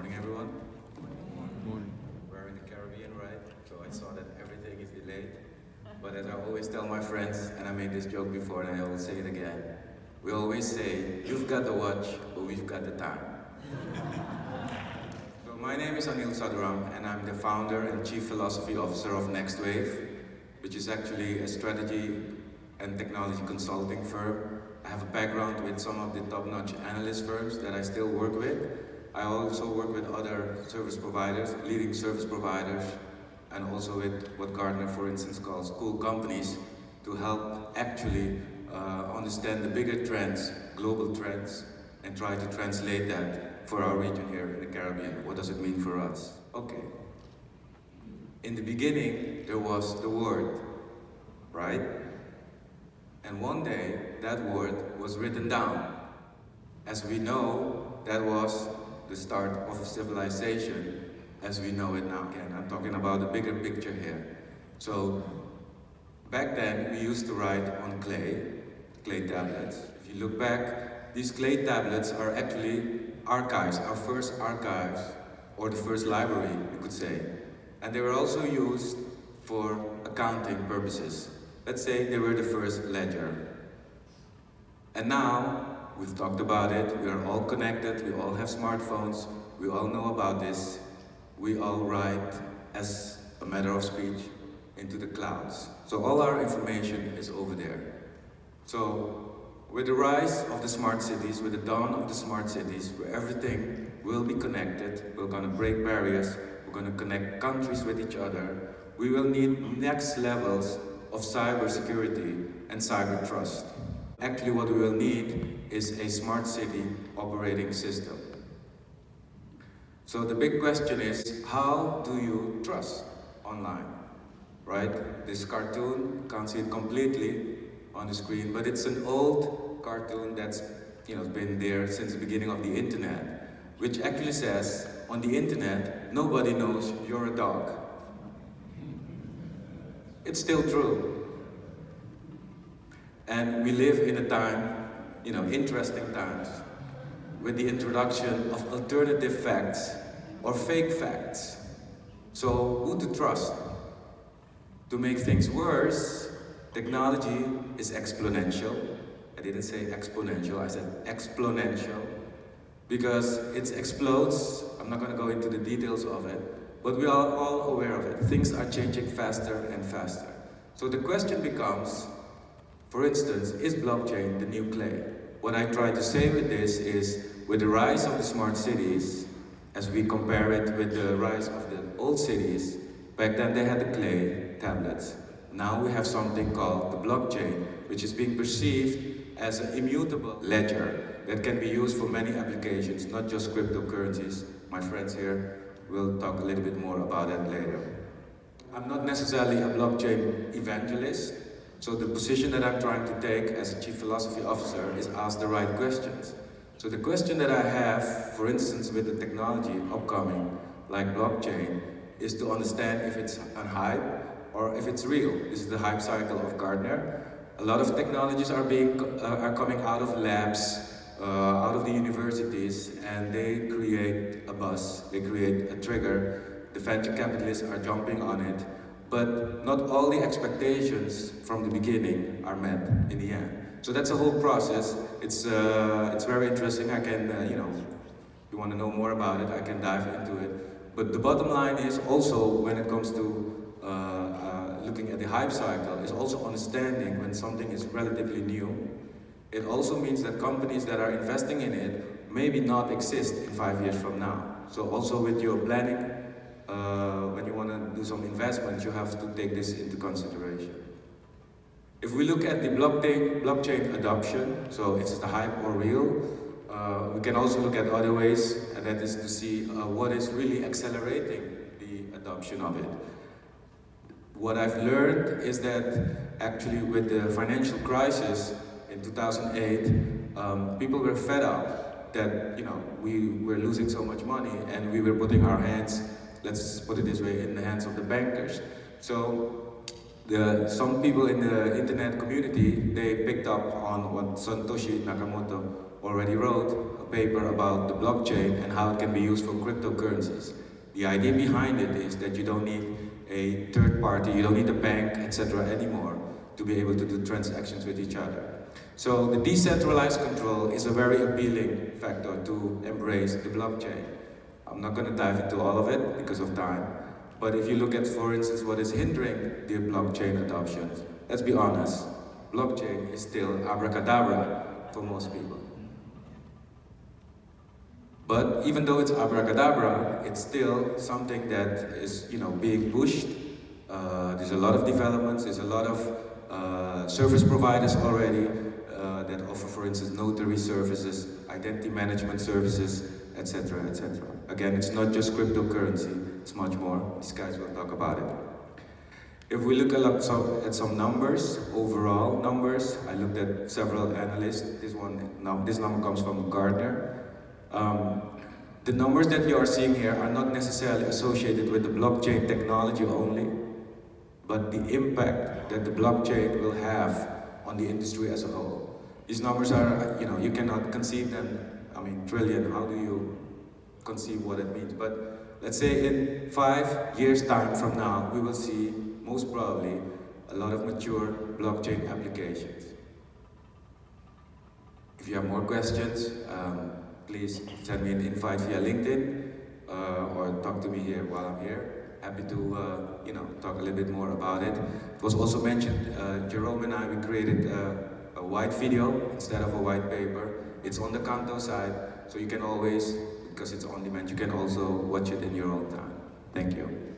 morning, everyone. Morning. We're in the Caribbean, right? So I saw that everything is delayed. But as I always tell my friends, and I made this joke before and I will say it again, we always say, you've got the watch, but we've got the time. so my name is Anil Sadhuram, and I'm the founder and chief philosophy officer of Next Wave, which is actually a strategy and technology consulting firm. I have a background with some of the top-notch analyst firms that I still work with. I also work with other service providers, leading service providers, and also with what Gartner, for instance, calls cool companies to help actually uh, understand the bigger trends, global trends, and try to translate that for our region here in the Caribbean. What does it mean for us? Okay. In the beginning, there was the Word, right? And one day, that word was written down. As we know, that was the start of civilization as we know it now. Again, I'm talking about the bigger picture here. So, back then, we used to write on clay, clay tablets. If you look back, these clay tablets are actually archives, our first archives, or the first library, you could say. And they were also used for accounting purposes. Let's say they were the first ledger. And now, we've talked about it, we are all connected, we all have smartphones, we all know about this. We all write, as a matter of speech, into the clouds. So all our information is over there. So, with the rise of the smart cities, with the dawn of the smart cities, where everything will be connected, we're gonna break barriers, we're gonna connect countries with each other, we will need next levels of cybersecurity and cyber trust. Actually, what we will need is a smart city operating system. So the big question is, how do you trust online? Right? This cartoon, can't see it completely on the screen, but it's an old cartoon that's you know, been there since the beginning of the internet, which actually says, on the internet, nobody knows you're a dog. It's still true. And we live in a time, you know, interesting times, with the introduction of alternative facts or fake facts. So who to trust? To make things worse, technology is exponential. I didn't say exponential, I said exponential. Because it explodes, I'm not going to go into the details of it, but we are all aware of it. Things are changing faster and faster. So the question becomes, for instance, is blockchain the new clay? What I try to say with this is, with the rise of the smart cities, as we compare it with the rise of the old cities, back then they had the clay tablets. Now we have something called the blockchain, which is being perceived as an immutable ledger that can be used for many applications, not just cryptocurrencies. My friends here will talk a little bit more about that later. I'm not necessarily a blockchain evangelist, so the position that I'm trying to take as a chief philosophy officer is ask the right questions. So the question that I have, for instance, with the technology upcoming, like blockchain, is to understand if it's a hype or if it's real. This is the hype cycle of Gartner. A lot of technologies are being uh, are coming out of labs, uh, out of the universities, and they create a buzz. They create a trigger. The venture capitalists are jumping on it but not all the expectations from the beginning are met in the end. So that's a whole process. It's, uh, it's very interesting. I can, uh, you know, if you want to know more about it, I can dive into it. But the bottom line is also when it comes to uh, uh looking at the hype cycle, is also understanding when something is relatively new. It also means that companies that are investing in it maybe not exist in five years from now. So also with your planning uh, do some investments, you have to take this into consideration. If we look at the blockchain, blockchain adoption, so is the hype or real, uh, we can also look at other ways, and that is to see uh, what is really accelerating the adoption of it. What I've learned is that actually with the financial crisis in 2008, um, people were fed up that you know we were losing so much money and we were putting our hands let's put it this way, in the hands of the bankers. So the, some people in the internet community, they picked up on what Satoshi Nakamoto already wrote a paper about the blockchain and how it can be used for cryptocurrencies. The idea behind it is that you don't need a third party, you don't need a bank, etc. anymore to be able to do transactions with each other. So the decentralized control is a very appealing factor to embrace the blockchain. I'm not going to dive into all of it because of time, but if you look at, for instance, what is hindering the blockchain adoption, let's be honest, blockchain is still abracadabra for most people. But even though it's abracadabra, it's still something that is, you know, being pushed. Uh, there's a lot of developments, there's a lot of uh, service providers already uh, that offer, for instance, notary services, identity management services, etc., etc. Again, it's not just cryptocurrency, it's much more. These guys will talk about it. If we look at some, at some numbers, overall numbers, I looked at several analysts. This one, this number comes from Gartner. Um, the numbers that you are seeing here are not necessarily associated with the blockchain technology only, but the impact that the blockchain will have on the industry as a whole. These numbers are, you know, you cannot conceive them. I mean, trillion, how do you conceive what it means? But let's say in five years' time from now, we will see, most probably, a lot of mature blockchain applications. If you have more questions, um, please send me an invite via LinkedIn uh, or talk to me here while I'm here. Happy to, uh, you know, talk a little bit more about it. It was also mentioned, uh, Jerome and I, we created uh, a white video instead of a white paper. It's on the Canto side, so you can always, because it's on demand, you can also watch it in your own time. Thank you.